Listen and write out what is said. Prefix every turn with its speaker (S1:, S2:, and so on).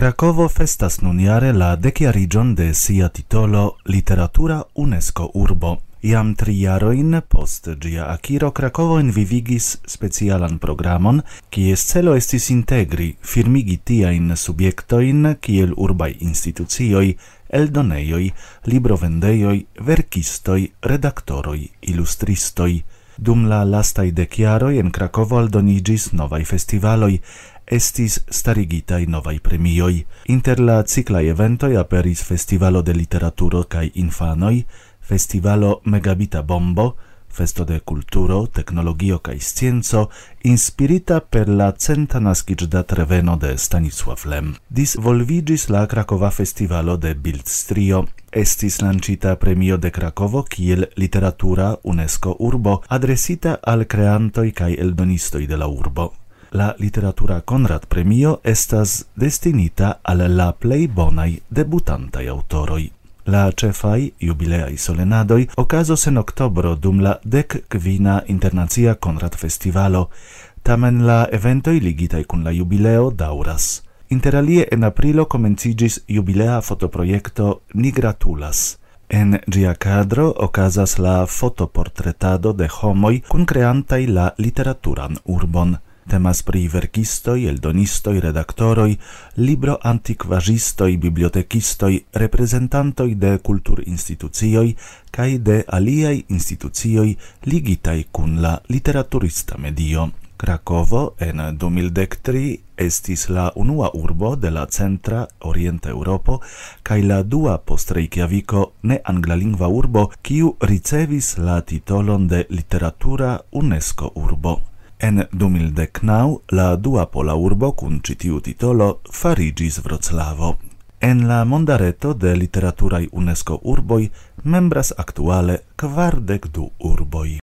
S1: Krakovo festas nun jare la deciarigion de sia titolo Literatura UNESCO Urbo. Iam tri jaroin post gia akiro Krakovo envivigis specialan programon, kies celo estis integri, firmigi tiain subiectoin kiel urbai institucioi, eldonejoj, librovendejoj, verkistoi, redaktoroi, illustristoi. Dum la lastai deciaroi en Krakovo aldonigis novai festivaloi, estis starigitai novai premioi. Inter la ciclai eventoi aperis Festivalo de Literaturo cae Infanoi, Festivalo Megabita Bombo, festo de culturo, tecnologio cae scienzo, inspirita per la centa nascigdat reveno de Stanisław Lem. Dis volvigis la Krakova Festivalo de Bildstrio, estis lancita premio de Krakovo kiel literatura UNESCO urbo adresita al creantoi kai eldonistoi de la urbo. La literatura Konrad premio estas destinita al la plej bonaj debutantaj aŭtoroj. La cefai jubileai solenadoi ocasos en octobro dum la dec quina internazia Conrad Festivalo, tamen la eventoi ligitai cun la jubileo dauras. Interalie en aprilo comencigis jubilea fotoprojekto Ni gratulas. En gia cadro ocasas la fotoportretado de homoi cun creantai la literaturan urbon. Temas pri verkistoj, eldonistoj, redaktoroj, libro antikvaristoj, bibliotekistoj, reprezentantoj de kulturinstitucioj kaj de aliaj institucioj ligitaj kun la literaturista medio. Krakovo en 2013 estis la unua urbo de la centra orienta Europo kaj la dua post Reykjaviko ne anglalingva urbo kiu ricevis la titolon de literatura UNESCO urbo. En 2019 la dua pola urbo kun ĉi tiu titolo fariĝis Vroclavo. En la mondareto de literaturaj UNESCO urboj membras aktuale kvardek du urboj.